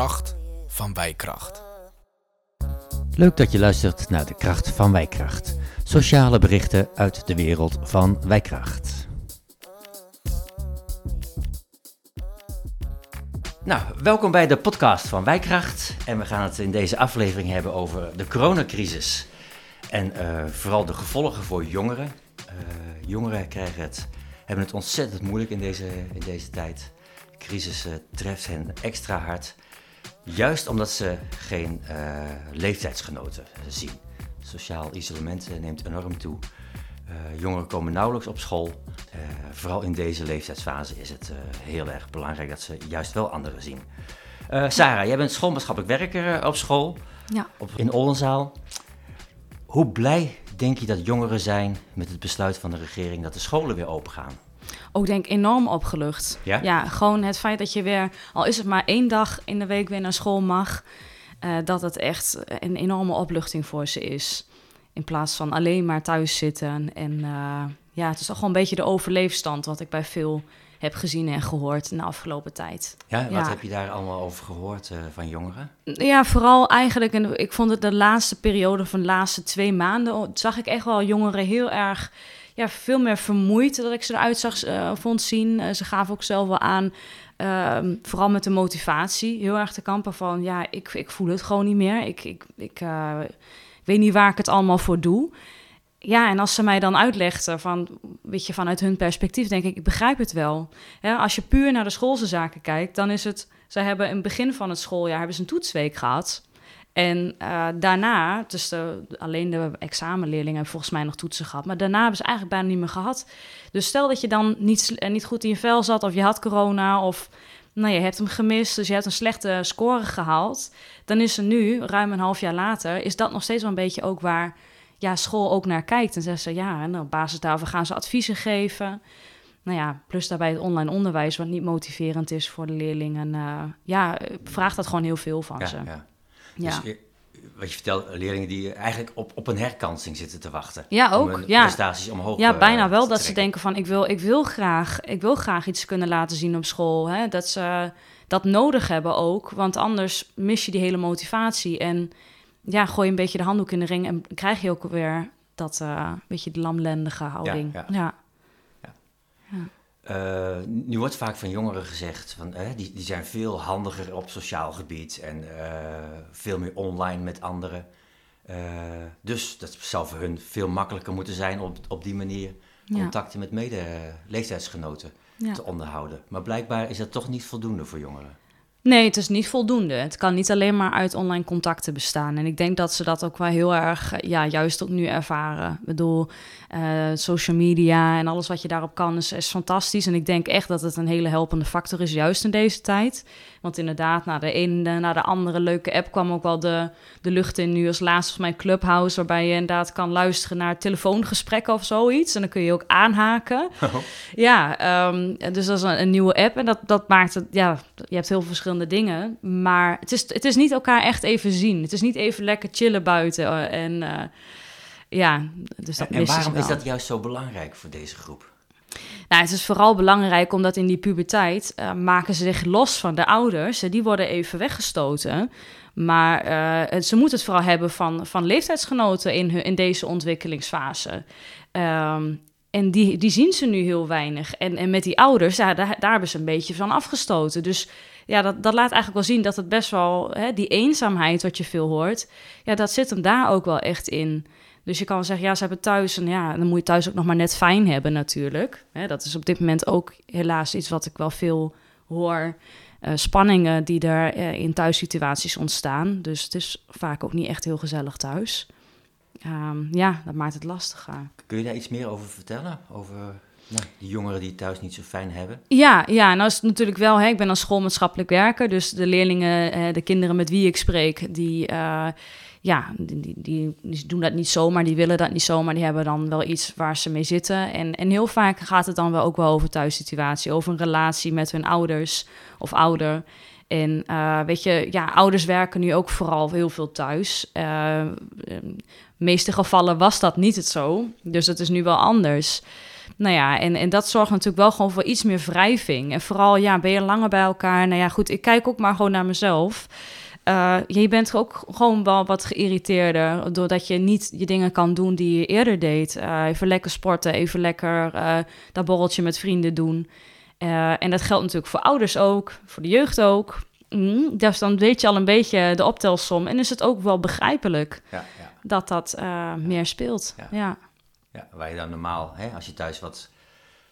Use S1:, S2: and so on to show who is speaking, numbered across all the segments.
S1: De kracht van wijkracht.
S2: Leuk dat je luistert naar de kracht van wijkracht. Sociale berichten uit de wereld van wijkracht. Nou, welkom bij de podcast van Wijkracht. En we gaan het in deze aflevering hebben over de coronacrisis. En eh, vooral de gevolgen voor jongeren. Eh, jongeren krijgen het, hebben het ontzettend moeilijk in deze, in deze tijd. De crisis eh, treft hen extra hard. Juist omdat ze geen uh, leeftijdsgenoten zien. Sociaal isolement neemt enorm toe. Uh, jongeren komen nauwelijks op school. Uh, vooral in deze leeftijdsfase is het heel erg belangrijk dat ze juist wel anderen zien. Sarah, jij bent schoolmaatschappelijk werker op school
S3: ja.
S2: op, in Oldenzaal. Hoe blij denk je dat jongeren zijn met het besluit van de regering dat de scholen weer open gaan?
S3: Ook denk enorm opgelucht.
S2: Ja?
S3: ja, gewoon het feit dat je weer, al is het maar één dag in de week weer naar school mag, uh, dat het echt een enorme opluchting voor ze is. In plaats van alleen maar thuis zitten. En uh, ja, het is toch gewoon een beetje de overleefstand wat ik bij veel heb gezien en gehoord in de afgelopen tijd.
S2: Ja, wat ja. heb je daar allemaal over gehoord uh, van jongeren?
S3: Ja, vooral eigenlijk, en ik vond het de laatste periode van de laatste twee maanden, zag ik echt wel jongeren heel erg ja, veel meer vermoeid dat ik ze eruit zag, uh, vond zien. Uh, ze gaven ook zelf wel aan, uh, vooral met de motivatie, heel erg te kampen van... ja, ik, ik voel het gewoon niet meer. Ik, ik, ik, ik weet niet waar ik het allemaal voor doe. Ja, en als ze mij dan uitlegden van, weet je, vanuit hun perspectief, denk ik, ik begrijp het wel. Als je puur naar de schoolse zaken kijkt, dan is het... Ze hebben in het begin van het schooljaar hebben ze een toetsweek gehad... En uh, daarna, dus de, alleen de examenleerlingen hebben volgens mij nog toetsen gehad. Maar daarna hebben ze eigenlijk bijna niet meer gehad. Dus stel dat je dan niet, niet goed in je vel zat of je had corona of nou, je hebt hem gemist. Dus je hebt een slechte score gehaald. Dan is er nu, ruim een half jaar later, is dat nog steeds wel een beetje ook waar ja, school ook naar kijkt. En zeggen ze ja, en op basis daarvan gaan ze adviezen geven. Nou ja, plus daarbij het online onderwijs, wat niet motiverend is voor de leerlingen. Uh, ja, vraagt dat gewoon heel veel van
S2: ja,
S3: ze.
S2: Ja. Ja. Dus wat je vertelt, leerlingen die eigenlijk op, op een herkansing zitten te wachten.
S3: Ja, ook.
S2: Om
S3: ja.
S2: prestaties omhoog
S3: Ja, bijna
S2: uh,
S3: wel dat ze denken van ik wil, ik, wil graag, ik wil graag iets kunnen laten zien op school. Hè? Dat ze dat nodig hebben ook, want anders mis je die hele motivatie. En ja, gooi een beetje de handdoek in de ring en krijg je ook weer dat uh, beetje de lamlendige houding.
S2: Ja,
S3: ja.
S2: ja. Uh, nu wordt vaak van jongeren gezegd, van, eh, die, die zijn veel handiger op sociaal gebied en uh, veel meer online met anderen. Uh, dus dat zou voor hun veel makkelijker moeten zijn op, op die manier contacten met mede-leeftijdsgenoten ja. te onderhouden. Maar blijkbaar is dat toch niet voldoende voor jongeren.
S3: Nee, het is niet voldoende. Het kan niet alleen maar uit online contacten bestaan. En ik denk dat ze dat ook wel heel erg, ja, juist ook nu ervaren. Ik bedoel, uh, social media en alles wat je daarop kan is, is fantastisch. En ik denk echt dat het een hele helpende factor is, juist in deze tijd. Want inderdaad, na de ene naar de andere leuke app kwam ook wel de, de lucht in. Nu als laatst mijn Clubhouse, waarbij je inderdaad kan luisteren naar telefoongesprekken of zoiets. En dan kun je ook aanhaken. Oh. Ja, um, dus dat is een, een, nieuwe app. En dat, dat maakt het, ja, je hebt heel veel verschillende dingen. Maar het is, het is niet elkaar echt even zien. Het is niet even lekker chillen buiten. Uh, en uh, ja, dus dat
S2: En, en waarom is dat juist zo belangrijk voor deze groep?
S3: Nou, het is vooral belangrijk omdat in die puberteit uh, maken ze zich los van de ouders. Die worden even weggestoten. Maar uh, ze moeten het vooral hebben van, van leeftijdsgenoten in, hun, in deze ontwikkelingsfase. Um, en die, die zien ze nu heel weinig. En, en met die ouders, ja, daar, hebben ze een beetje van afgestoten. Dus ja, dat, dat laat eigenlijk wel zien dat het best wel, hè, die eenzaamheid wat je veel hoort, ja, dat zit hem daar ook wel echt in. Dus je kan zeggen, ja, ze hebben thuis en ja, dan moet je thuis ook nog maar net fijn hebben natuurlijk. Hè, dat is op dit moment ook helaas iets wat ik wel veel hoor. Uh, spanningen die er uh, in thuissituaties ontstaan. Dus het is vaak ook niet echt heel gezellig thuis. Um, ja, dat maakt het lastiger.
S2: Kun je daar iets meer over vertellen? Over nou, die jongeren die het thuis niet zo fijn hebben?
S3: Ja, ja nou is het natuurlijk wel, hè, ik ben als schoolmaatschappelijk werker. Dus de leerlingen, eh, de kinderen met wie ik spreek, die, uh, ja, die, die, die, doen dat niet zomaar, die willen dat niet zomaar. Die hebben dan wel iets waar ze mee zitten. En, en heel vaak gaat het dan wel ook wel over thuissituatie, over een relatie met hun ouders of ouder. En uh, weet je, ja, ouders werken nu ook vooral heel veel thuis. Uh, meeste gevallen was dat niet het zo. Dus het is nu wel anders. Nou ja, en, en dat zorgt natuurlijk wel gewoon voor iets meer wrijving. En vooral, ja, ben je langer bij elkaar? Nou ja, goed, ik kijk ook maar gewoon naar mezelf. Uh, je bent ook gewoon wel wat geïrriteerder doordat je niet je dingen kan doen die je eerder deed. Uh, even lekker sporten, even lekker uh, dat borreltje met vrienden doen. en dat geldt natuurlijk voor ouders ook, voor de jeugd ook. Mm, dus dan weet je al een beetje de optelsom en is het ook wel begrijpelijk ja, ja. Dat dat meer speelt. Ja. ja.
S2: Ja. waar je dan normaal, hè, als je thuis wat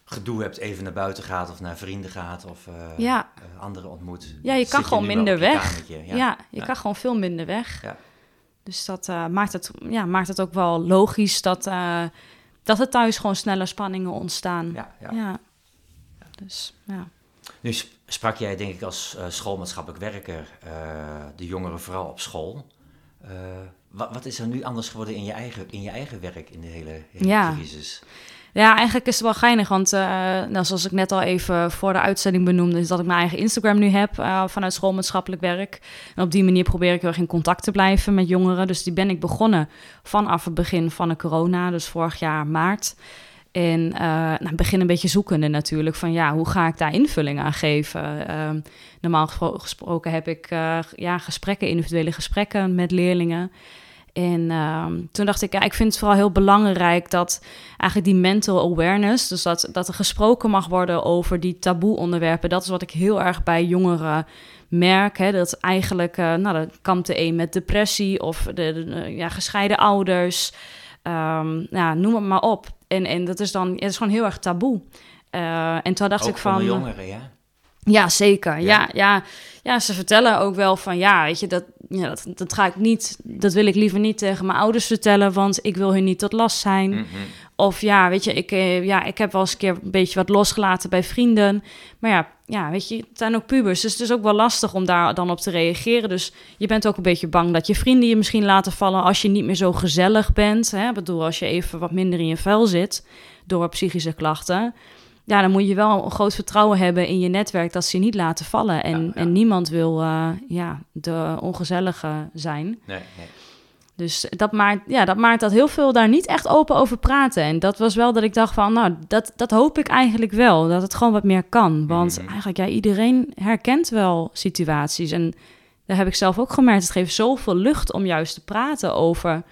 S2: gedoe hebt, even naar buiten gaat of naar vrienden gaat of uh, ja. anderen ontmoet.
S3: Ja, je kan gewoon minder weg. Ja. ja. je kan gewoon veel minder weg. Ja. Dus dat uh, maakt, het, ja, maakt het ook wel logisch dat, dat er thuis gewoon snelle spanningen ontstaan. Ja, ja. Dus, ja.
S2: Nu sprak jij denk ik als schoolmaatschappelijk werker de jongeren vooral op school. Wat, wat, is er nu anders geworden in je eigen, in je eigen werk in de hele, hele crisis?
S3: Ja, eigenlijk is het wel geinig, want uh, nou, zoals ik net al even voor de uitzending benoemde, is dat ik mijn eigen Instagram nu heb uh, vanuit schoolmaatschappelijk werk. En op die manier probeer ik heel erg in contact te blijven met jongeren. Dus die ben ik begonnen vanaf het begin van de corona, dus vorig jaar maart. En uh, nou, begin een beetje zoekende natuurlijk van ja, hoe ga ik daar invulling aan geven? Uh, normaal gesproken heb ik ja, gesprekken, individuele gesprekken met leerlingen. En ehm, toen dacht ik, ja, ik vind het vooral heel belangrijk dat eigenlijk die mental awareness, dus dat, dat er gesproken mag worden over die taboe onderwerpen, dat is wat ik heel erg bij jongeren merk. Hè, dat eigenlijk, uh, nou, dan kampt de een met depressie of de, ja, gescheiden ouders, um, ja, noem het maar op. En, en dat is dan, het is gewoon heel erg taboe. Uh, en toen dacht
S2: ik
S3: van.
S2: jongeren, ja.
S3: Ja, zeker. Ja. ja. Ja, ze vertellen ook wel van ja, weet je, dat, ja, dat, dat ga ik niet, dat wil ik liever niet tegen mijn ouders vertellen, want ik wil hun niet tot last zijn. Mhm. Of ja, weet je, ik, eh, ja, ik heb wel eens een keer een beetje wat losgelaten bij vrienden. Maar ja, ja, weet je, het zijn ook pubers, dus het is ook wel lastig om daar dan op te reageren. Dus je bent ook een beetje bang dat je vrienden je misschien laten vallen als je niet meer zo gezellig bent. Hè? Ik bedoel, als je even wat minder in je vuil zit door psychische klachten ja, dan moet je wel een groot vertrouwen hebben in je netwerk dat ze je niet laten vallen. En, en niemand wil uh, ja, de ongezellige zijn. Nee, nee. Dus dat maakt, ja, dat maakt dat heel veel daar niet echt open over praten. En dat was wel dat ik dacht van, nou, dat, dat hoop ik eigenlijk wel. Dat het gewoon wat meer kan. Want mhm. eigenlijk, ja, iedereen herkent wel situaties. En daar heb ik zelf ook gemerkt. Het geeft zoveel lucht om juist te praten over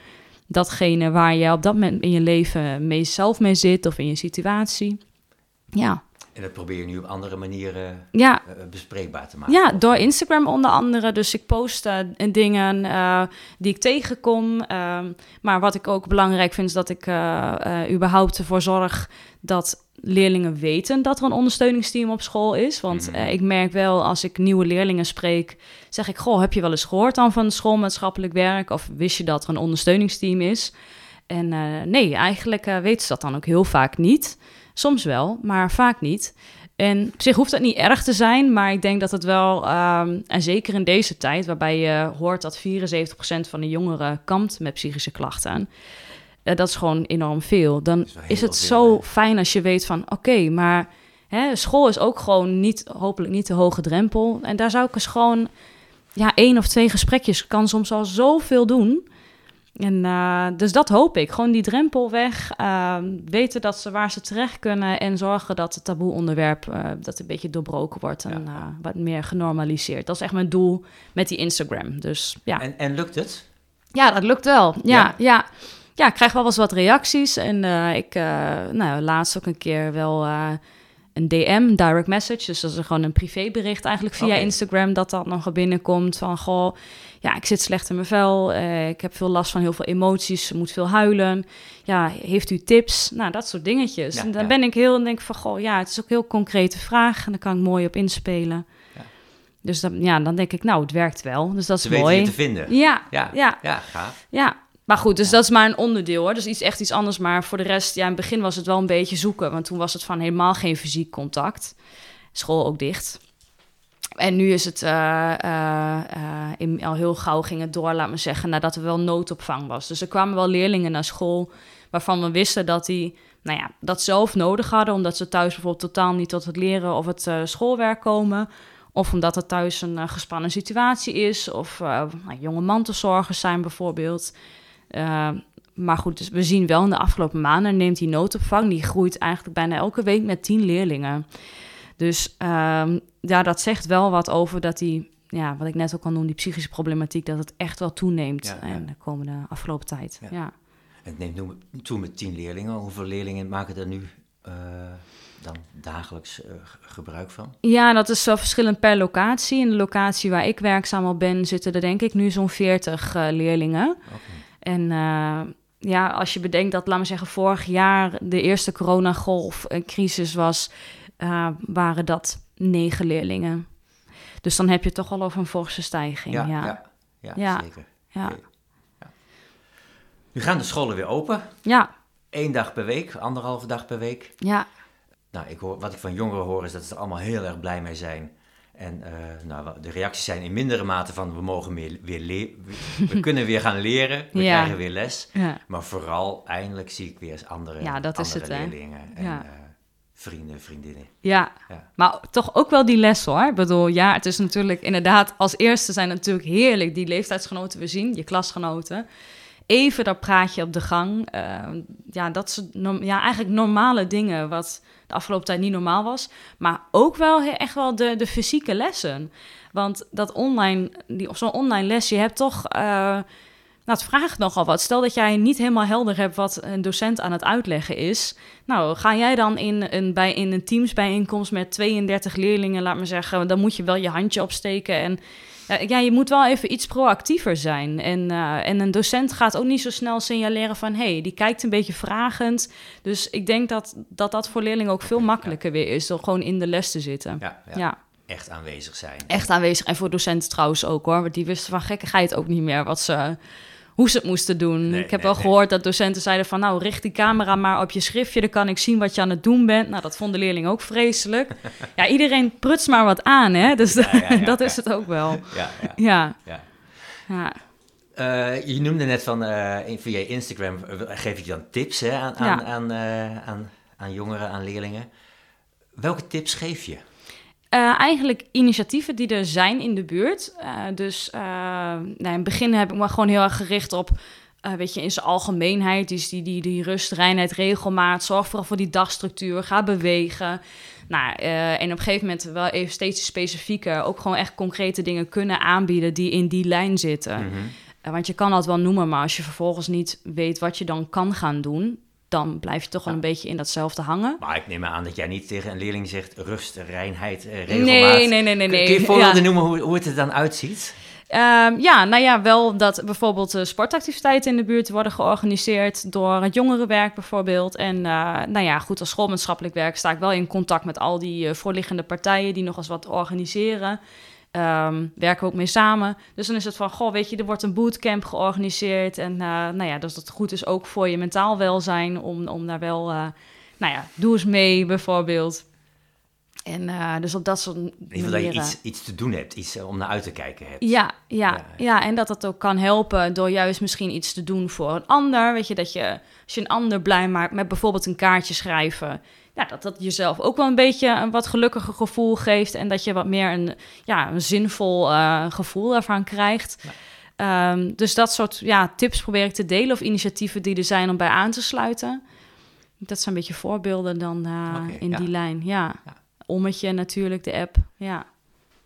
S3: datgene waar je op dat moment in je leven mee zelf mee zit of in je situatie. Ja.
S2: En dat probeer je nu op andere manieren ja. Eh, bespreekbaar te maken?
S3: Ja, door Instagram onder andere. Dus ik post uh, dingen uh, die ik tegenkom. Ehm, maar wat ik ook belangrijk vind, is dat ik überhaupt ervoor zorg dat leerlingen weten dat er een ondersteuningsteam op school is. Want mhm. ik merk wel, als ik nieuwe leerlingen spreek, zeg ik... Goh, heb je wel eens gehoord dan van schoolmaatschappelijk werk? Of wist je dat er een ondersteuningsteam is? En nee, eigenlijk weten ze dat dan ook heel vaak niet... Soms wel, maar vaak niet. En op zich hoeft dat niet erg te zijn, maar ik denk dat het wel, um, en zeker in deze tijd, waarbij je hoort dat 74% van de jongeren kampt met psychische klachten, uh, dat is gewoon enorm veel. Dan is, het zo fijn als je weet van, oké, maar hè, school is ook gewoon niet, hopelijk niet de hoge drempel. En daar zou ik eens gewoon, ja, één of twee gesprekjes kan soms al zoveel doen. En uh, dus dat hoop ik. Gewoon die drempel weg. Uh, weten dat ze waar ze terecht kunnen. En zorgen dat het taboe onderwerp uh, dat een beetje doorbroken wordt. En ja. wat meer genormaliseerd. Dat is echt mijn doel met die Instagram. Dus, ja.
S2: en, en lukt het?
S3: Ja, dat lukt wel. Ja, ja. ja. ik krijg wel eens wat reacties. En ik, nou, laatst ook een keer wel een DM, direct message. Dus dat is gewoon een privébericht eigenlijk via Instagram dat dat nog binnenkomt van goh, ja, ik zit slecht in mijn vel, uh, ik heb veel last van heel veel emoties, moet veel huilen. Ja, heeft u tips? Nou, dat soort dingetjes. en dan ben ik heel en denk van goh, ja, het is ook heel concrete vraag en daar kan ik mooi op inspelen. Dus dan, ja, dan denk ik, nou, het werkt wel. Dus dat is
S2: Ze
S3: mooi.
S2: te vinden.
S3: Ja, ja,
S2: ja, ja, gaaf.
S3: Ja, maar goed, dus dat is maar een onderdeel hoor. Dus iets echt iets anders. Maar voor de rest, ja, in het begin was het wel een beetje zoeken. Want toen was het van helemaal geen fysiek contact. School ook dicht. En nu is het uh, uh, in, al heel gauw ging het door, laat me zeggen, nadat er wel noodopvang was. Dus er kwamen wel leerlingen naar school waarvan we wisten dat die nou ja, dat zelf nodig hadden, omdat ze thuis bijvoorbeeld totaal niet tot het leren of het schoolwerk komen. Of omdat er thuis een gespannen situatie is, of nou, jonge mantelzorgers zijn bijvoorbeeld. Uh, maar goed, dus we zien wel in de afgelopen maanden neemt die noodopvang, die groeit eigenlijk bijna elke week met tien leerlingen. Dus ehm, ja, dat zegt wel wat over dat die, ja, wat ik net ook al noemde, die psychische problematiek, dat het echt wel toeneemt
S2: Ja, ja.
S3: in de komende afgelopen tijd.
S2: Ja.
S3: Ja.
S2: Het neemt nu toe met tien leerlingen. Hoeveel leerlingen maken er nu eh, dan dagelijks eh, gebruik van?
S3: Ja, dat is wel verschillend per locatie. In de locatie waar ik werkzaam op ben, zitten er denk ik nu zo'n 40 eh, leerlingen.
S2: Oké.
S3: En eh, ja, als je bedenkt dat, laat me zeggen, vorig jaar de eerste coronagolf een crisis was, eh, waren dat negen leerlingen. Dus dan heb je toch al over een forse stijging.
S2: Ja,
S3: Ja,
S2: ja. ja,
S3: Ja.
S2: zeker.
S3: Ja.
S2: Nu gaan de scholen weer open.
S3: ja,
S2: Eén dag per week, anderhalve dag per week.
S3: ja.
S2: Nou, ik hoor, wat ik van jongeren hoor is dat ze er allemaal heel erg blij mee zijn. En eh, nou, de reacties zijn in mindere mate van we mogen meer, weer le- we- kunnen weer gaan leren, we
S3: Ja.
S2: krijgen weer les.
S3: ja.
S2: Maar vooral eindelijk zie ik weer eens andere,
S3: Ja, dat is
S2: andere
S3: hè?
S2: leerlingen en
S3: Ja.
S2: eh, vrienden, vriendinnen.
S3: Ja,
S2: Ja.
S3: maar toch ook wel die les hoor. Ik bedoel, ja, het is natuurlijk inderdaad, als eerste zijn natuurlijk heerlijk die leeftijdsgenoten we zien, je klasgenoten. Even dat praatje op de gang. eh, ja, dat soort ja, eigenlijk normale dingen wat de afgelopen tijd niet normaal was. Maar ook wel echt wel de, de fysieke lessen. Want dat online, die, zo'n online les, je hebt toch... eh, nou, het vraagt nogal wat. Stel dat jij niet helemaal helder hebt wat een docent aan het uitleggen is. Nou, ga jij dan in een, bij, in een teamsbijeenkomst met 32 leerlingen, laat me zeggen, dan moet je wel je handje opsteken. En ja, ja, je moet wel even iets proactiever zijn. En, eh, en een docent gaat ook niet zo snel signaleren van... hé, hey, die kijkt een beetje vragend. Dus ik denk dat dat, dat voor leerlingen ook veel makkelijker weer is... door gewoon in de les te zitten.
S2: Ja, ja,
S3: ja.
S2: echt aanwezig zijn.
S3: echt aanwezig. En voor docenten trouwens ook hoor. Want die wisten van gekkigheid ook niet meer wat ze, hoe ze het moesten doen.
S2: Nee,
S3: ik heb
S2: nee,
S3: wel
S2: nee.
S3: gehoord dat docenten zeiden van... nou, richt die camera maar op je schriftje... dan kan ik zien wat je aan het doen bent. Nou, dat vonden leerlingen ook vreselijk. ja, iedereen prutst maar wat aan, hè. Dus
S2: Ja, ja, ja,
S3: dat is het ook wel.
S2: Ja, ja. Eh, je noemde net van eh, via Instagram eh, geef je dan tips hè, aan, aan, aan, aan, aan jongeren, aan leerlingen. Welke tips geef je?
S3: Eh, eigenlijk initiatieven die er zijn in de buurt. Eh, dus eh, nou, in het begin heb ik me gewoon heel erg gericht op, weet je, in zijn algemeenheid. Dus die, die, die rust, reinheid, regelmaat. Zorg vooral voor die dagstructuur. Ga bewegen. Nou, en op een gegeven moment wel even steeds specifieker. Ook gewoon echt concrete dingen kunnen aanbieden die in die lijn zitten.
S2: Mhm.
S3: Want je kan dat wel noemen, maar als je vervolgens niet weet wat je dan kan gaan doen... dan blijf je toch wel een beetje in datzelfde hangen.
S2: Maar ik neem aan dat jij niet tegen een leerling zegt rust, reinheid, eh, regelmaat.
S3: Nee, nee, nee, nee.
S2: Kun-
S3: nee.
S2: Kun je voorbeelden
S3: Ja.
S2: noemen hoe, hoe het er dan uitziet?
S3: Ehm, ja, nou ja, wel dat bijvoorbeeld eh, sportactiviteiten in de buurt worden georganiseerd door het jongerenwerk bijvoorbeeld. En eh, nou ja, goed, als schoolmaatschappelijk werk sta ik wel in contact met al die voorliggende partijen die nog eens wat organiseren. Ehm, werken we ook mee samen. Dus dan is het van, goh, weet je, er wordt een bootcamp georganiseerd. En eh, nou ja, dus dat goed is ook voor je mentaal welzijn om, om daar wel, eh, nou ja, doe eens mee bijvoorbeeld. En eh, dus op dat soort
S2: geval dat je
S3: manieren.
S2: iets, iets te doen hebt, iets om naar uit te kijken hebt.
S3: Ja, ja,
S2: Ja.
S3: ja, en dat dat ook kan helpen door juist misschien iets te doen voor een ander. Weet je, dat je als je een ander blij maakt met bijvoorbeeld een kaartje schrijven. Ja, dat dat jezelf ook wel een beetje een wat gelukkiger gevoel geeft. En dat je wat meer een, ja, een zinvol eh, gevoel ervan krijgt. Ehm, dus dat soort ja, tips probeer ik te delen of initiatieven die er zijn om bij aan te sluiten. Dat zijn een beetje voorbeelden dan eh, in
S2: ja.
S3: die lijn. Ja.
S2: Ja.
S3: Ommetje natuurlijk, de app. Ja.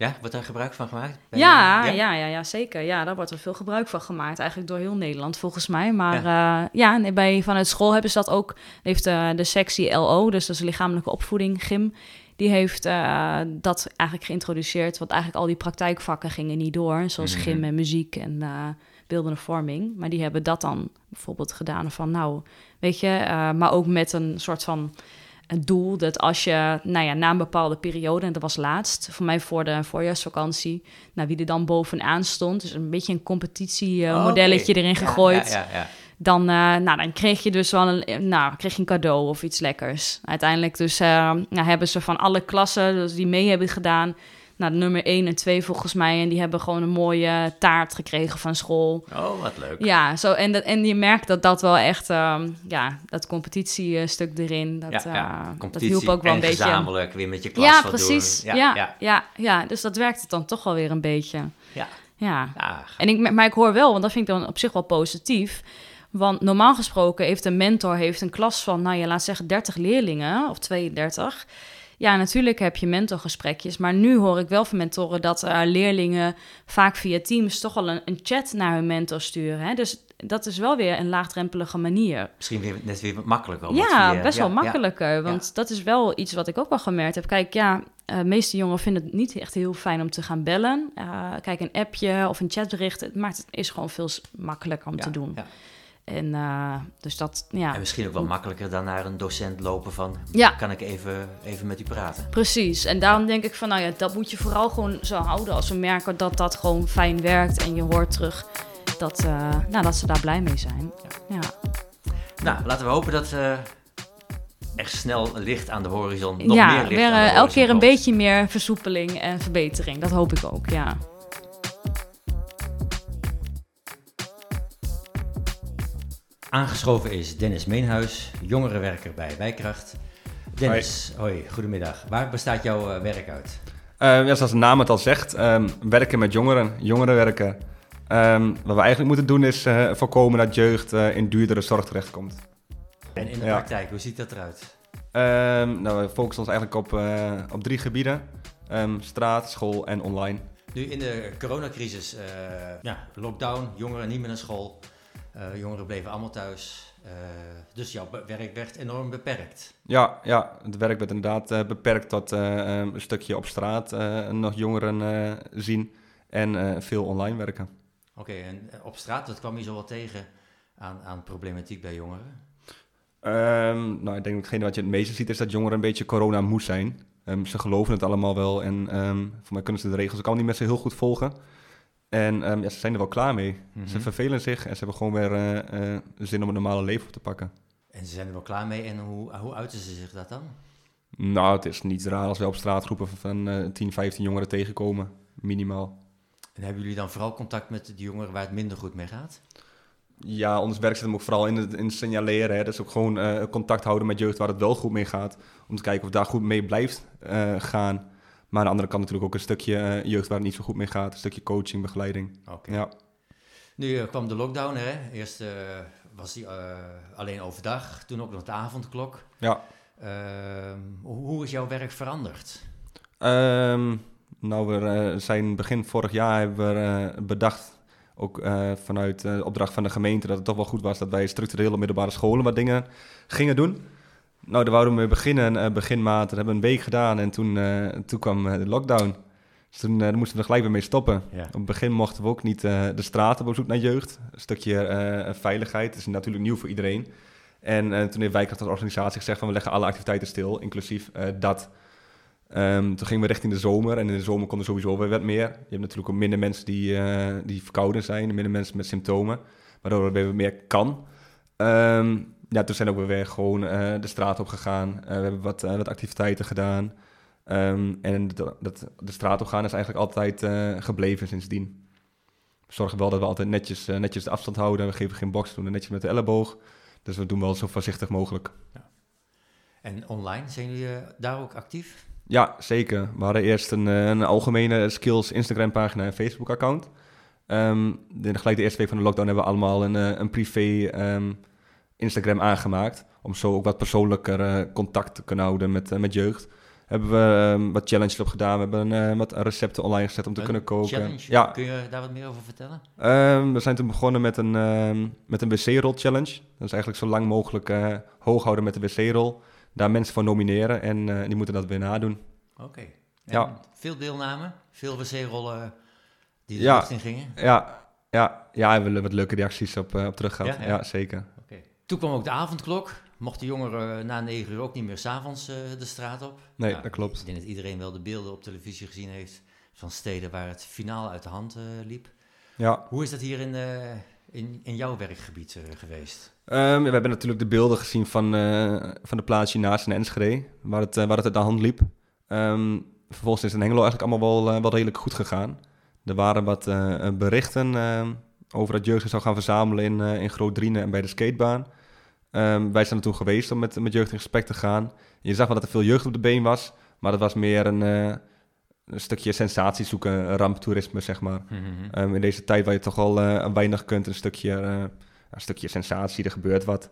S2: Ja, wordt daar gebruik van gemaakt?
S3: Ja, ja, ja, ja, zeker. Ja, daar wordt er veel gebruik van gemaakt. Eigenlijk door heel Nederland volgens mij. Maar ja, ja nee, bij, vanuit school hebben ze dat ook. Heeft eh, de sectie LO, dus dat is lichamelijke opvoeding, gym. Die heeft eh, dat eigenlijk geïntroduceerd. Want eigenlijk al die praktijkvakken gingen niet door. Zoals
S2: Mhm.
S3: gym en muziek en eh, beeldende vorming. Maar die hebben dat dan bijvoorbeeld gedaan van nou, weet je. eh, maar ook met een soort van het doel dat als je, nou ja, na een bepaalde periode, en dat was laatst, voor mij voor de voorjaarsvakantie, nou, wie er dan bovenaan stond, dus een beetje een competitiemodelletje
S2: Oh, oké.
S3: erin gegooid,
S2: Ja, ja, ja.
S3: dan, eh, nou, dan kreeg je dus wel een, nou, kreeg je een cadeau of iets lekkers. Uiteindelijk dus, eh, nou, hebben ze van alle klassen dus die mee hebben gedaan, nou, de nummer 1 en 2 volgens mij, en die hebben gewoon een mooie taart gekregen van school.
S2: Oh, wat leuk.
S3: Ja, zo, en, dat, en je merkt dat dat wel echt, ehm, ja, dat competitiestuk erin, dat,
S2: ja, ja.
S3: eh, dat hielp ook wel
S2: en
S3: een beetje.
S2: gezamenlijk weer met je klas
S3: Ja,
S2: wat
S3: precies.
S2: doen.
S3: Ja,
S2: ja,
S3: ja, ja, dus dat werkt het dan toch wel weer een beetje.
S2: ja.
S3: Ja. En ik, maar ik hoor wel, want dat vind ik dan op zich wel positief. Want normaal gesproken heeft een mentor heeft een klas van, nou ja, laat zeggen 30 leerlingen of 32. Ja, natuurlijk heb je mentorgesprekjes, maar nu hoor ik wel van mentoren dat uh, leerlingen vaak via Teams toch al een, een chat naar hun mentor sturen. Hè? Dus dat is wel weer een laagdrempelige manier.
S2: Misschien weer, net weer wat makkelijker.
S3: Ja, best wel
S2: ja,
S3: makkelijker. Want dat is wel iets wat ik ook wel gemerkt heb. Kijk, ja, eh, de meeste jongeren vinden het niet echt heel fijn om te gaan bellen. Eh, kijk, een appje of een chatbericht, het maakt het is gewoon veel makkelijker om te doen. En eh, dus dat, ja.
S2: En misschien ook wel makkelijker dan naar een docent lopen van...
S3: Ja.
S2: kan ik even, even met u praten?
S3: Precies, en daarom denk ik van, nou ja, dat moet je vooral gewoon zo houden als we merken dat dat gewoon fijn werkt en je hoort terug dat, eh, nou, dat ze daar blij mee zijn. Ja.
S2: Nou, laten we hopen dat eh er snel licht aan de horizon, nog
S3: ja,
S2: meer licht
S3: weer
S2: aan de
S3: elke keer een
S2: komt.
S3: beetje meer versoepeling en verbetering. Dat hoop ik ook, ja.
S2: Aangeschoven is Dennis Meenhuis, jongerenwerker bij Wijkracht. Dennis, hoi. goedemiddag. Waar bestaat jouw eh, werk uit?
S4: Eh, ja, zoals de naam het al zegt, ehm, werken met jongeren, jongerenwerken. Ehm, wat we eigenlijk moeten doen is eh, voorkomen dat jeugd in duurdere zorg terechtkomt.
S2: En in de
S4: Ja.
S2: praktijk, hoe ziet dat eruit?
S4: Ehm nou, we focussen ons eigenlijk op, op drie gebieden. Straat, school en online.
S2: Nu in de coronacrisis, ja, lockdown, jongeren niet meer naar school. Eh, jongeren bleven allemaal thuis. Eh, dus jouw werk werd enorm beperkt.
S4: Ja, ja, het werk werd inderdaad eh, beperkt tot eh, ehm, een stukje op straat nog jongeren zien en veel online werken.
S2: Oké, en op straat, wat kwam je zo wel tegen aan, aan problematiek bij jongeren?
S4: Ehm, nou, ik denk dat hetgene wat je het meeste ziet is dat jongeren een beetje corona moe zijn. Ehm, ze geloven het allemaal wel en voor mij kunnen ze de regels ook al niet meer zo heel goed volgen. En ehm, ja, ze zijn er wel klaar mee.
S2: Mhm.
S4: Ze vervelen zich en ze hebben gewoon weer eh, eh, zin om een normale leven op te pakken.
S2: En ze zijn er wel klaar mee en hoe, hoe uiten ze zich dat dan?
S4: Nou, het is niet raar als we op straatgroepen van eh 10, 15 jongeren tegenkomen. Minimaal.
S2: En hebben jullie dan vooral contact met de jongeren waar het minder goed mee gaat?
S4: Ja, ons werk zit hem ook vooral in het, in het signaleren. Hè. Dus ook gewoon eh, contact houden met jeugd waar het wel goed mee gaat. Om te kijken of daar goed mee blijft gaan. Maar aan de andere kant natuurlijk ook een stukje eh, jeugd waar het niet zo goed mee gaat. Een stukje coaching, begeleiding.
S2: Oké.
S4: Ja.
S2: Nu eh, kwam de lockdown, hè? Eerst eh, was die alleen overdag, toen ook nog de avondklok.
S4: ja.
S2: Ehm, hoe, is jouw werk veranderd?
S4: Ehm, nou, we zijn begin vorig jaar hebben we bedacht, ook vanuit de opdracht van de gemeente, dat het toch wel goed was dat wij structureel op middelbare scholen wat dingen gingen doen. Nou, daar wouden we mee beginnen, eh, begin maart. Dat hebben we een week gedaan en toen, eh, toen kwam eh, de lockdown. Dus toen moesten we er gelijk weer mee stoppen.
S2: Ja.
S4: Op het begin mochten we ook niet de straten op zoek naar jeugd. Een stukje eh, veiligheid is natuurlijk nieuw voor iedereen. En toen heeft Wijkracht als organisatie gezegd van we leggen alle activiteiten stil, inclusief dat. Ehm, toen gingen we richting de zomer en in de zomer kon er sowieso weer wat meer. Je hebt natuurlijk ook minder mensen die, die verkouden zijn, minder mensen met symptomen, waardoor er weer meer kan. Ehm, ja, toen zijn we ook weer gewoon eh, de straat op gegaan. Eh, we hebben wat, eh, wat activiteiten gedaan. Ehm, en dat, dat, de straat op gaan is eigenlijk altijd gebleven sindsdien. We zorgen wel dat we altijd netjes, netjes de afstand houden. We geven geen box, we doen het netjes met de elleboog. Dus we doen wel zo voorzichtig mogelijk.
S2: En online, zijn jullie daar ook actief?
S4: Ja, zeker. We hadden eerst een, een algemene skills Instagram pagina en Facebook account. Ehm de, gelijk de eerste week van de lockdown hebben we allemaal een, een privé ehm, Instagram aangemaakt. Om zo ook wat persoonlijker contact te kunnen houden met, eh, met jeugd. Hebben we ehm, wat challenges op gedaan. We hebben eh, wat recepten online gezet om te
S2: Een
S4: kunnen koken.
S2: Challenge?
S4: Ja,
S2: Kun je daar wat meer over vertellen?
S4: Ehm, we zijn toen begonnen met een, ehm, met een wc-rol challenge. Dat is eigenlijk zo lang mogelijk eh, hoog houden met de wc-rol. Daar mensen voor nomineren en die moeten dat weer nadoen.
S2: Oké.
S4: Ja.
S2: Veel deelname? Veel wc-rollen die de
S4: Ja.
S2: lucht in gingen?
S4: Ja, ja, ja, we hebben wat leuke reacties op, op terug gehad.
S2: Ja,
S4: Ja,
S2: ja.
S4: zeker.
S2: Toen kwam ook de avondklok. Mochten jongeren na negen uur ook niet meer s'avonds eh de straat op?
S4: Nee,
S2: Nou,
S4: dat klopt.
S2: Ik denk dat iedereen wel de beelden op televisie gezien heeft van steden waar het finaal uit de hand eh, liep.
S4: Ja.
S2: Hoe is dat hier in, eh, in, in jouw werkgebied geweest?
S4: Ehm, we hebben natuurlijk de beelden gezien van, van de plaatsje naast in Enschede, waar het, waar het uit de hand liep. Ehm, vervolgens is het in Hengelo eigenlijk allemaal wel, wel redelijk goed gegaan. Er waren wat berichten ehm, over dat jeugd zou gaan verzamelen in, in Groot Drienen en bij de skatebaan. Ehm, wij zijn er toen geweest om met, met jeugd in gesprek te gaan. Je zag wel dat er veel jeugd op de been was, maar dat was meer een, eh, een stukje sensatie zoeken, ramptoerisme zeg maar.
S2: Mhm.
S4: Ehm, in deze tijd waar je toch al eh, weinig kunt, een stukje eh, een stukje sensatie, er gebeurt wat.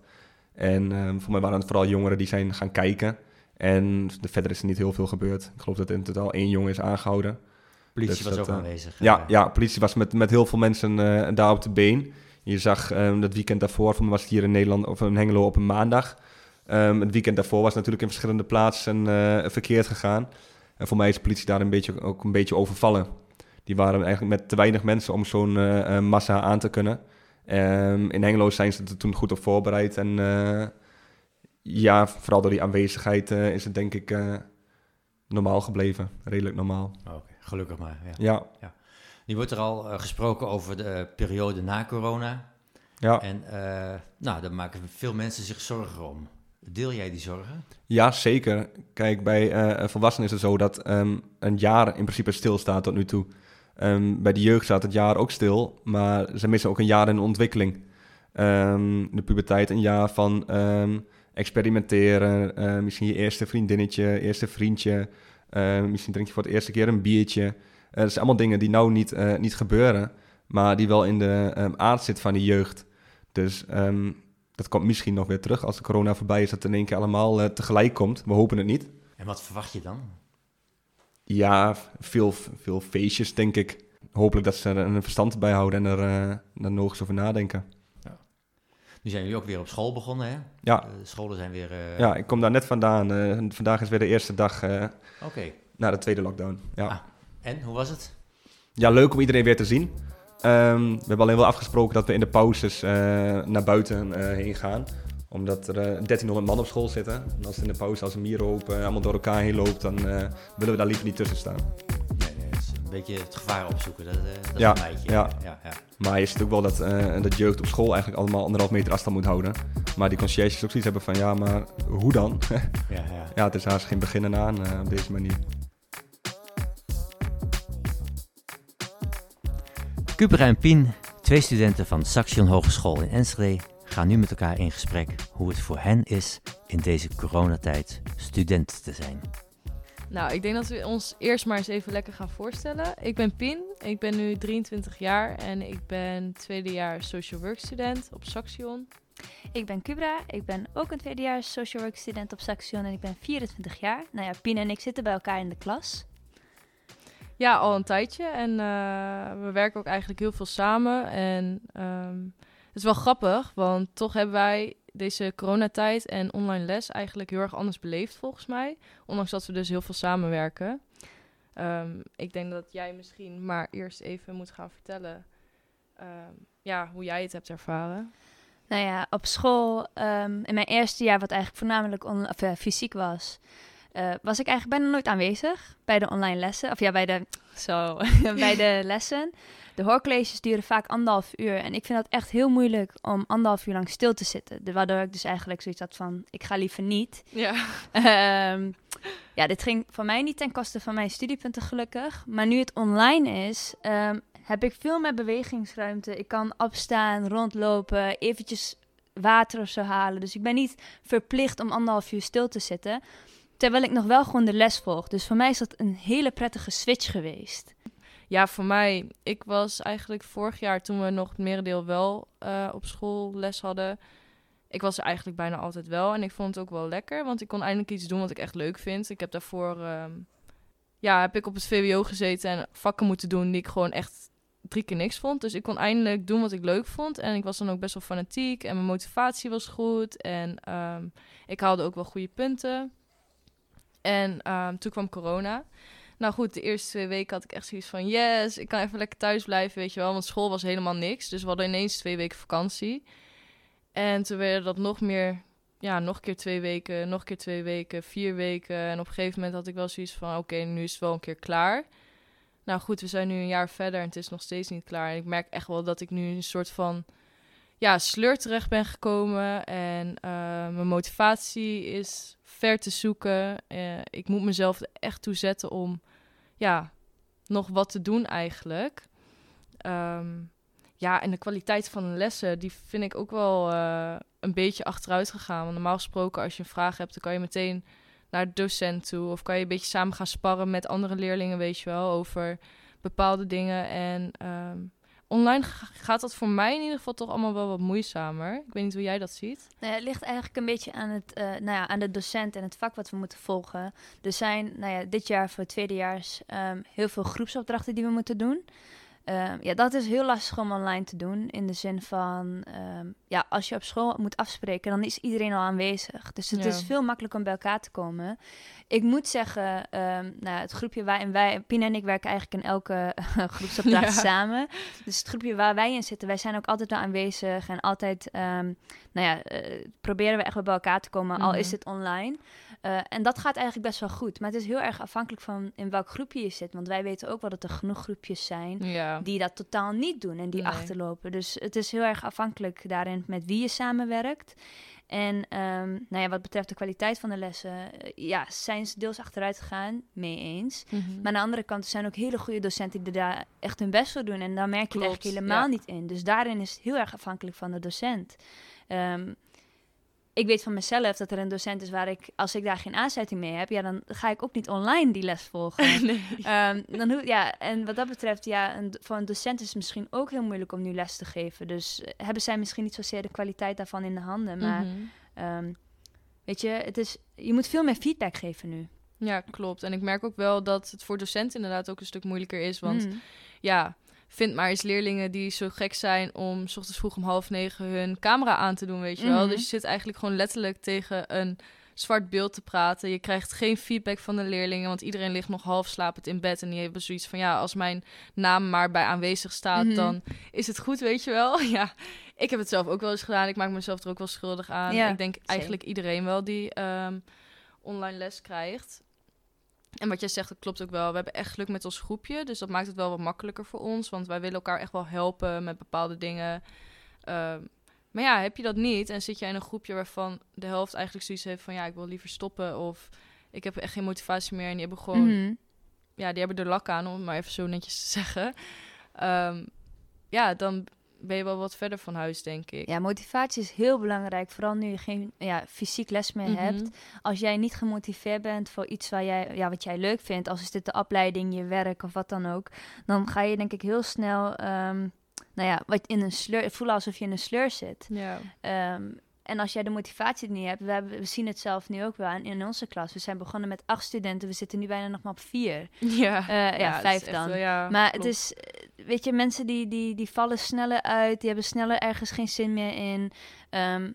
S4: En ehm, voor mij waren het vooral jongeren die zijn gaan kijken. En de, verder is er niet heel veel gebeurd. Ik geloof dat in totaal één jongen is aangehouden.
S2: Politie
S4: Dus
S2: was
S4: dat,
S2: ook aanwezig.
S4: Ja, ja, politie was met, met heel veel mensen daar op de been. Je zag ehm, dat weekend daarvoor, voor mij was het hier in Nederland of in Hengelo op een maandag. Ehm, het weekend daarvoor was natuurlijk in verschillende plaatsen eh, verkeerd gegaan. En voor mij is de politie daar een beetje, ook een beetje overvallen. Die waren eigenlijk met te weinig mensen om zo'n eh, eh, massa aan te kunnen. Ehm, in Hengelo zijn ze er toen goed op voorbereid. En ja, vooral door die aanwezigheid is het denk ik normaal gebleven. Redelijk normaal.
S2: Gelukkig maar. Ja.
S4: Ja,
S2: Nu wordt er al eh, gesproken over de eh, periode na corona.
S4: ja.
S2: En eh, nou, daar maken veel mensen zich zorgen om. Deel jij die zorgen?
S4: Ja, zeker. Kijk, bij volwassenen is het zo dat ehm, een jaar in principe stilstaat tot nu toe. Ehm, bij de jeugd staat het jaar ook stil, maar ze missen ook een jaar in ontwikkeling. Ehm, de puberteit, een jaar van experimenteren, misschien je eerste vriendinnetje, eerste vriendje, misschien drink je voor het eerste keer een biertje. Eh, dat zijn allemaal dingen die nou niet, eh, niet gebeuren, maar die wel in de ehm, aard zit van die jeugd. Dus ehm, dat komt misschien nog weer terug als de corona voorbij is, dat het in één keer allemaal eh, tegelijk komt. We hopen het niet.
S2: En wat verwacht je dan?
S4: Ja, veel, veel feestjes, denk ik. Hopelijk dat ze er een verstand bij houden en er, eh nog eens over nadenken.
S2: Nu zijn jullie ook weer op school begonnen, hè?
S4: Ja,
S2: De scholen zijn weer... eh,
S4: ja, ik kom daar net vandaan. Eh, vandaag is weer de eerste dag eh,
S2: Oké.
S4: na de tweede lockdown. Ja.
S2: Ah. En, hoe was het?
S4: ja, leuk om iedereen weer te zien. Ehm, we hebben alleen wel afgesproken dat we in de pauzes eh, naar buiten eh, heen gaan. Omdat er eh, 1300 man op school zitten. En als het in de pauze als een mierenhoop eh, allemaal door elkaar heen loopt, dan eh, willen we daar liever niet tussen staan.
S2: Nee, nee, het is een beetje het gevaar opzoeken. Dat, eh dat
S4: Ja,
S2: vermijd je.
S4: ja.
S2: ja, ja.
S4: Maar je ziet ook wel dat, eh, dat jeugd op school eigenlijk allemaal anderhalf meter afstand moet houden. Maar die conciërges ook zoiets hebben van, ja, maar hoe dan?
S2: ja, ja.
S4: ja, het is haast geen beginnen aan eh, op deze manier.
S2: Cupera en Pien, twee studenten van Saxion Hogeschool in Enschede, gaan nu met elkaar in gesprek hoe het voor hen is in deze coronatijd student te zijn.
S5: Nou, ik denk dat we ons eerst maar eens even lekker gaan voorstellen. Ik ben Pien, ik ben nu 23 jaar en ik ben tweedejaars social work student op Saxion.
S6: Ik ben Kubra, ik ben ook een tweedejaars social work student op Saxion en ik ben 24 jaar. Nou ja, Pien en ik zitten bij elkaar in de klas.
S5: Ja, al een tijdje en eh, we werken ook eigenlijk heel veel samen. En ehm, het is wel grappig, want toch hebben wij deze coronatijd en online les eigenlijk heel erg anders beleefd volgens mij. Ondanks dat we dus heel veel samenwerken. Ehm, ik denk dat jij misschien maar eerst even moet gaan vertellen ehm, ja, hoe jij het hebt ervaren.
S6: Nou ja, op school, in mijn eerste jaar, wat eigenlijk voornamelijk eh, fysiek was, eh, was ik eigenlijk bijna nooit aanwezig bij de online lessen. Of ja, bij de, zo, bij de lessen. De hoorcolleges duren vaak anderhalf uur. En ik vind dat echt heel moeilijk om anderhalf uur lang stil te zitten. De- Waardoor ik dus eigenlijk zoiets had van, ik ga liever niet.
S5: Ja.
S6: Ehm, ja, dit ging voor mij niet ten koste van mijn studiepunten gelukkig. Maar nu het online is, ehm, heb ik veel meer bewegingsruimte. Ik kan opstaan, rondlopen, eventjes water of zo halen. Dus ik ben niet verplicht om anderhalf uur stil te zitten. Terwijl ik nog wel gewoon de les volg. Dus voor mij is dat een hele prettige switch geweest.
S5: Ja, voor mij. Ik was eigenlijk vorig jaar, toen we nog het merendeel wel eh, op school les hadden. Ik was er eigenlijk bijna altijd wel. En ik vond het ook wel lekker, want ik kon eindelijk iets doen wat ik echt leuk vind. Ik heb daarvoor, ehm, ja, heb ik op het VWO gezeten en vakken moeten doen die ik gewoon echt drie keer niks vond. Dus ik kon eindelijk doen wat ik leuk vond. En ik was dan ook best wel fanatiek en mijn motivatie was goed. En ehm, ik haalde ook wel goede punten. En ehm, toen kwam corona. Nou goed, de eerste twee weken had ik echt zoiets van... yes, ik kan even lekker thuis blijven, weet je wel. Want school was helemaal niks. Dus we hadden ineens twee weken vakantie. En toen werden dat nog meer... Ja, nog een keer twee weken, nog een keer twee weken, vier weken. En op een gegeven moment had ik wel zoiets van... oké, nu is het wel een keer klaar. Nou goed, we zijn nu een jaar verder en het is nog steeds niet klaar. En ik merk echt wel dat ik nu een soort van... Ja, sleur terecht ben gekomen. En eh, mijn motivatie is ver te zoeken. Eh, ik moet mezelf er echt toe zetten om ja, nog wat te doen eigenlijk. Ehm, ja, en de kwaliteit van de lessen, die vind ik ook wel eh, een beetje achteruit gegaan. Want normaal gesproken, als je een vraag hebt, dan kan je meteen naar de docent toe. Of kan je een beetje samen gaan sparren met andere leerlingen, weet je wel, over bepaalde dingen. En ehm, online ga- gaat dat voor mij in ieder geval toch allemaal wel wat moeizamer. Ik weet niet hoe jij dat ziet.
S6: Nou het ligt eigenlijk een beetje aan, het, eh, nou ja, aan de docent en het vak wat we moeten volgen. Er zijn nou ja, dit jaar voor tweedejaars ehm heel veel groepsopdrachten die we moeten doen. Ehm, ja, dat is heel lastig om online te doen. In de zin van, ehm, ja, als je op school moet afspreken, dan is iedereen al aanwezig. Dus het
S5: Ja.
S6: is veel makkelijker om bij elkaar te komen. Ik moet zeggen, ehm, nou, het groepje waarin wij, Pina en ik werken eigenlijk in elke groepsopdracht
S5: Ja.
S6: samen. Dus het groepje waar wij in zitten, wij zijn ook altijd wel aanwezig en altijd, nou ja, eh, proberen we echt wel bij elkaar te komen, al is
S5: Mhm.
S6: het online. Eh, en dat gaat eigenlijk best wel goed. Maar het is heel erg afhankelijk van in welk groepje je zit. Want wij weten ook wel dat er genoeg groepjes zijn
S5: Ja.
S6: die dat totaal niet doen en die
S5: Nee.
S6: achterlopen. Dus het is heel erg afhankelijk daarin met wie je samenwerkt. En ehm, nou ja, wat betreft de kwaliteit van de lessen, eh, ja, zijn ze deels achteruit gegaan, mee eens.
S5: Mhm.
S6: Maar aan de andere kant er zijn ook hele goede docenten die daar echt hun best voor doen. En daar merk je het
S5: Klopt,
S6: eigenlijk helemaal
S5: ja.
S6: niet in. Dus daarin is het heel erg afhankelijk van de docent. Ehm, ik weet van mezelf dat er een docent is waar ik, als ik daar geen aansluiting mee heb, ja, dan ga ik ook niet online die les volgen.
S5: nee.
S6: Ehm, dan ja, en wat dat betreft, ja, een, voor een docent is het misschien ook heel moeilijk om nu les te geven. Dus eh, hebben zij misschien niet zozeer de kwaliteit daarvan in de handen. Maar
S5: Mhm.
S6: ehm, weet je, het is, je moet veel meer feedback geven nu.
S5: Ja, klopt. En ik merk ook wel dat het voor docenten inderdaad ook een stuk moeilijker is. Want
S6: Mm.
S5: ja, vind maar eens leerlingen die zo gek zijn om s ochtends vroeg om half negen hun camera aan te doen, weet je wel.
S6: Mhm.
S5: Dus je zit eigenlijk gewoon letterlijk tegen een zwart beeld te praten. Je krijgt geen feedback van de leerlingen, want iedereen ligt nog half slapend in bed. En die hebben zoiets van, ja, als mijn naam maar bij aanwezig staat,
S6: Mhm.
S5: dan is het goed, weet je wel. Ja, ik heb het zelf ook wel eens gedaan. Ik maak mezelf er ook wel schuldig aan.
S6: Ja,
S5: ik denk eigenlijk iedereen wel die ehm, online les krijgt. En wat jij zegt, dat klopt ook wel. We hebben echt geluk met ons groepje. Dus dat maakt het wel wat makkelijker voor ons. Want wij willen elkaar echt wel helpen met bepaalde dingen. Ehm, maar ja, heb je dat niet en zit je in een groepje waarvan de helft eigenlijk zoiets heeft van... ja, ik wil liever stoppen of ik heb echt geen motivatie meer. En die hebben gewoon,
S6: Mhm.
S5: ja, die hebben er lak aan, om het maar even zo netjes te zeggen. Ehm, ja, dan ben je wel wat verder van huis, denk ik.
S6: Ja, motivatie is heel belangrijk. Vooral nu je geen ja, fysiek les meer
S5: Mhm.
S6: hebt. Als jij niet gemotiveerd bent voor iets waar jij, ja, wat jij leuk vindt, als is dit de opleiding, je werk of wat dan ook, dan ga je denk ik heel snel, ehm, nou ja, wat in een sleur, voelen alsof je in een sleur zit.
S5: Ja.
S6: Ehm, en als jij de motivatie niet hebt, we, hebben, we zien het zelf nu ook wel aan in onze klas. We zijn begonnen met acht studenten, we zitten nu bijna nog maar op vier.
S5: Ja,
S6: Eh, ja, vijf dan.
S5: wel- ja,
S6: Maar het is, eh, weet je, mensen die, die, die vallen sneller uit, die hebben sneller ergens geen zin meer in. Ehm,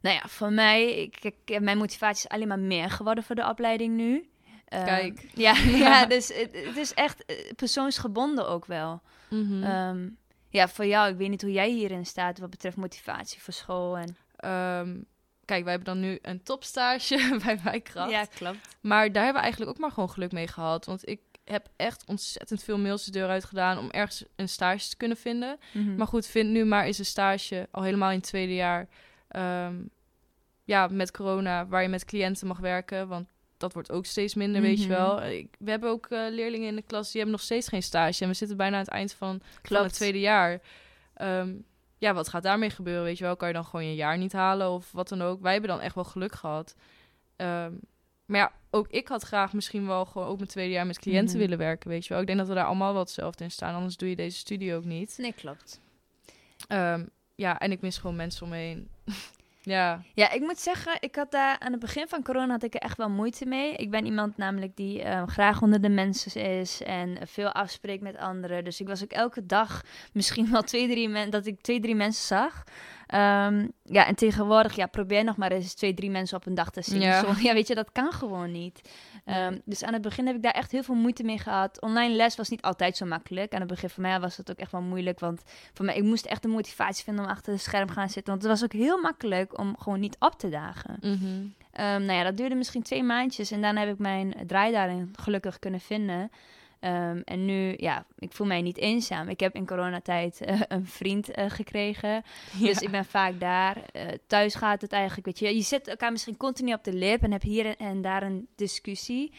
S6: nou ja, voor mij, ik, ik, mijn motivatie is alleen maar meer geworden voor de opleiding nu. Ehm,
S5: Kijk.
S6: Ja,
S5: Ja.
S6: ja. dus het, het is echt eh, persoonsgebonden ook wel.
S5: Mhm.
S6: Ehm, ja, voor jou, ik weet niet hoe jij hierin staat wat betreft motivatie voor school. En...
S5: Ehm, kijk, wij hebben dan nu een topstage bij Wijkracht.
S6: Ja, klopt.
S5: Maar daar hebben we eigenlijk ook maar gewoon geluk mee gehad. Want ik heb echt ontzettend veel mails de deur uit gedaan om ergens een stage te kunnen vinden.
S6: Mhm.
S5: Maar goed, vind nu maar eens een stage, al helemaal in het tweede jaar. ehm, ja, met corona, waar je met cliënten mag werken. Want dat wordt ook steeds minder, weet je
S6: Mhm.
S5: wel. Ik, we hebben ook eh, leerlingen in de klas, die hebben nog steeds geen stage. En we zitten bijna aan het eind van, van het tweede jaar. Ehm, ja, wat gaat daarmee gebeuren, weet je wel? Kan je dan gewoon je jaar niet halen of wat dan ook? Wij hebben dan echt wel geluk gehad. Ehm, maar ja, ook ik had graag misschien wel gewoon ook mijn tweede jaar met cliënten
S6: Mhm.
S5: willen werken, weet je wel. Ik denk dat we daar allemaal wel hetzelfde in staan, anders doe je deze studie ook niet.
S6: Nee, klopt.
S5: Ehm, ja, en ik mis gewoon mensen om me heen. ja,
S6: Ja, ik moet zeggen, ik had daar aan het begin van corona had ik er echt wel moeite mee. Ik ben iemand namelijk die eh, graag onder de mensen is en veel afspreekt met anderen. Dus ik was ook elke dag misschien wel twee, drie mensen dat ik twee, drie mensen zag. Ehm, ja, en tegenwoordig, ja, probeer nog maar eens twee, drie mensen op een dag te zien.
S5: Ja.
S6: Zo, ja, weet je, dat kan gewoon niet. Ehm, dus aan het begin heb ik daar echt heel veel moeite mee gehad. Online les was niet altijd zo makkelijk. Aan het begin voor mij was het ook echt wel moeilijk, want voor mij, ik moest echt de motivatie vinden om achter het scherm gaan zitten. Want het was ook heel makkelijk om gewoon niet op te dagen.
S5: mhm.
S6: Ehm, nou ja, dat duurde misschien twee maandjes en daarna heb ik mijn draai daarin gelukkig kunnen vinden. Ehm, en nu, ja, ik voel mij niet eenzaam. Ik heb in coronatijd eh, een vriend eh, gekregen. Dus ik ben vaak daar. Eh, thuis gaat het eigenlijk, weet je. Je zit elkaar misschien continu op de lip en heb hier en daar een discussie.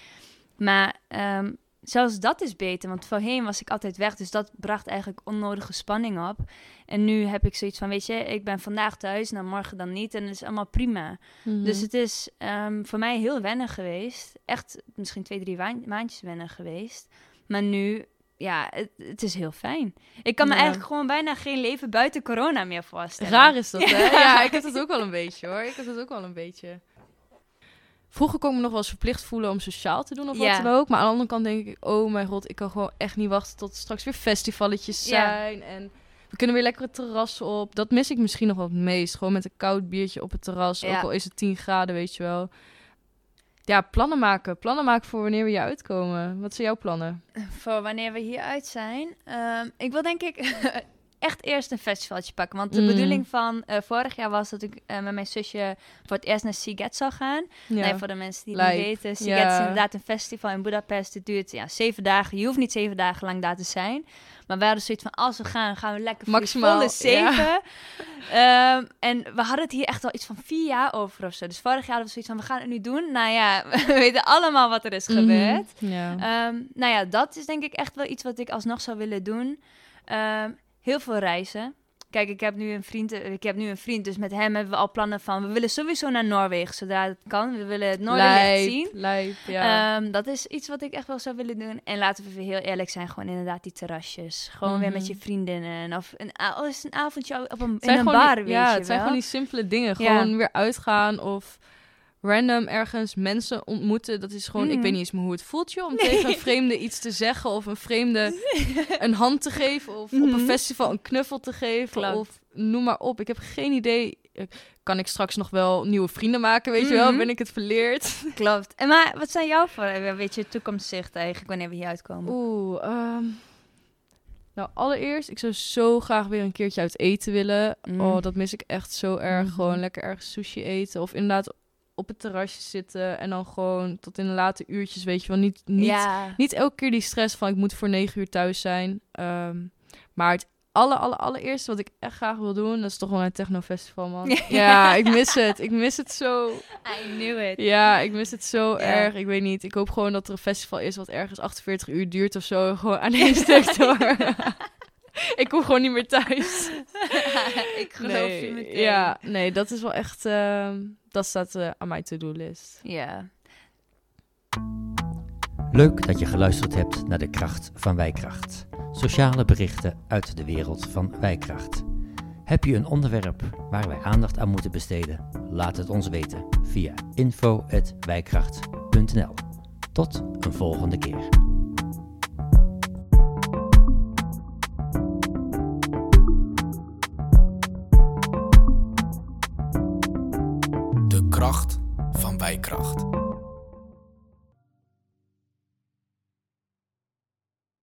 S6: Maar ehm, zelfs dat is beter, want voorheen was ik altijd weg. Dus dat bracht eigenlijk onnodige spanning op. En nu heb ik zoiets van, weet je, ik ben vandaag thuis, nou morgen dan niet. En dat is allemaal prima.
S5: Mhm.
S6: Dus het is ehm, voor mij heel wennen geweest. Echt misschien twee, drie maandjes wennen geweest. Maar nu, ja, het, het is heel fijn. Ik kan me
S5: Ja.
S6: eigenlijk gewoon bijna geen leven buiten corona meer voorstellen.
S5: Raar is dat, hè? Ja, ik heb dat ook wel een beetje, hoor. Ik heb dat ook wel een beetje. Vroeger kon ik me nog wel eens verplicht voelen om sociaal te doen of
S6: Ja.
S5: wat dan ook. Maar aan de andere kant denk ik, oh mijn god, ik kan gewoon echt niet wachten tot er straks weer festivalletjes
S6: Ja.
S5: zijn. En we kunnen weer lekker het terras op. Dat mis ik misschien nog wel het meest. Gewoon met een koud biertje op het terras.
S6: Ja.
S5: Ook al is het 10 graden, weet je wel. Ja, plannen maken. Plannen maken voor wanneer we hier uitkomen. Wat zijn jouw plannen?
S6: Voor wanneer we hieruit zijn. Ehm, ik wil denk ik echt eerst een festivaltje pakken. Want de
S5: Mm.
S6: bedoeling van eh, vorig jaar was dat ik eh, met mijn zusje voor het eerst naar Siget zou gaan.
S5: Ja.
S6: Nee, voor de mensen die het niet weten. Siget
S5: Ja.
S6: is inderdaad een festival in Budapest. Het duurt ja, zeven dagen. Je hoeft niet zeven dagen lang daar te zijn. Maar we hadden zoiets van, als we gaan, gaan we lekker
S5: Maximaal,
S6: volle zeven. Ehm, en we hadden het hier echt al iets van vier jaar over of zo. Dus vorig jaar hadden we zoiets van, we gaan het nu doen. Nou ja, we weten allemaal wat er is
S5: Mhm.
S6: gebeurd.
S5: Ja.
S6: Ehm, nou ja, dat is denk ik echt wel iets wat ik alsnog zou willen doen. Ehm, heel veel reizen. Kijk, ik heb, nu een vriend, eh, ik heb nu een vriend, dus met hem hebben we al plannen van... we willen sowieso naar Noorwegen, zodra het kan. We willen het Noorderlicht zien.
S5: lijp, ja.
S6: Ehm, dat is iets wat ik echt wel zou willen doen. En laten we even heel eerlijk zijn, gewoon inderdaad die terrasjes. Gewoon weer met
S5: Mhm.
S6: je vriendinnen. Of een, al is een avondje op een, in bar,
S5: die-
S6: weet
S5: ja,
S6: je
S5: het zijn gewoon die simpele dingen.
S6: Ja.
S5: Gewoon weer uitgaan of random ergens mensen ontmoeten. Dat is gewoon, ik weet niet eens meer hoe het voelt, joh. Om tegen een vreemde iets te zeggen of een vreemde een hand te geven. Of op een
S6: Mhm.
S5: festival een knuffel te geven.
S6: Klopt.
S5: Of noem maar op. Ik heb geen idee. Eh, Kan ik straks nog wel nieuwe vrienden maken, weet je wel?
S6: Mhm.
S5: Ben ik het verleerd?
S6: Klopt. En maar wat zijn jouw voor, eh, weet je, toekomstzichten eigenlijk wanneer we hier uitkomen?
S5: Oeh, ehm, nou allereerst, ik zou zo graag weer een keertje uit eten willen.
S6: Mm.
S5: Oh, dat mis ik echt zo erg.
S6: Mhm.
S5: Gewoon lekker ergens sushi eten of inderdaad op het terrasje zitten en dan gewoon tot in de late uurtjes, weet je wel. Niet, niet,
S6: ja.
S5: niet elke keer die stress van ik moet voor negen uur thuis zijn. Ehm, maar het alle, alle, allereerste wat ik echt graag wil doen, dat is toch wel een technofestival, man. ja, ik mis het. Ik mis het zo.
S6: I knew it.
S5: Ja, ik mis het zo erg. Ik weet niet. Ik hoop gewoon dat er een festival is wat ergens 48 uur duurt of zo. Gewoon aan één stuk door. ik kom gewoon niet meer thuis.
S6: ik geloof
S5: nee,
S6: je meteen.
S5: Ja, nee, dat is wel echt... ehm, dat staat eh, aan mijn to-do-list.
S6: Ja.
S2: Leuk dat je geluisterd hebt naar de kracht van Wijkracht. Sociale berichten uit de wereld van Wijkracht. Heb je een onderwerp waar wij aandacht aan moeten besteden? Laat het ons weten via info.wijkracht.nl. Tot een volgende keer.
S1: Kracht van wijkracht.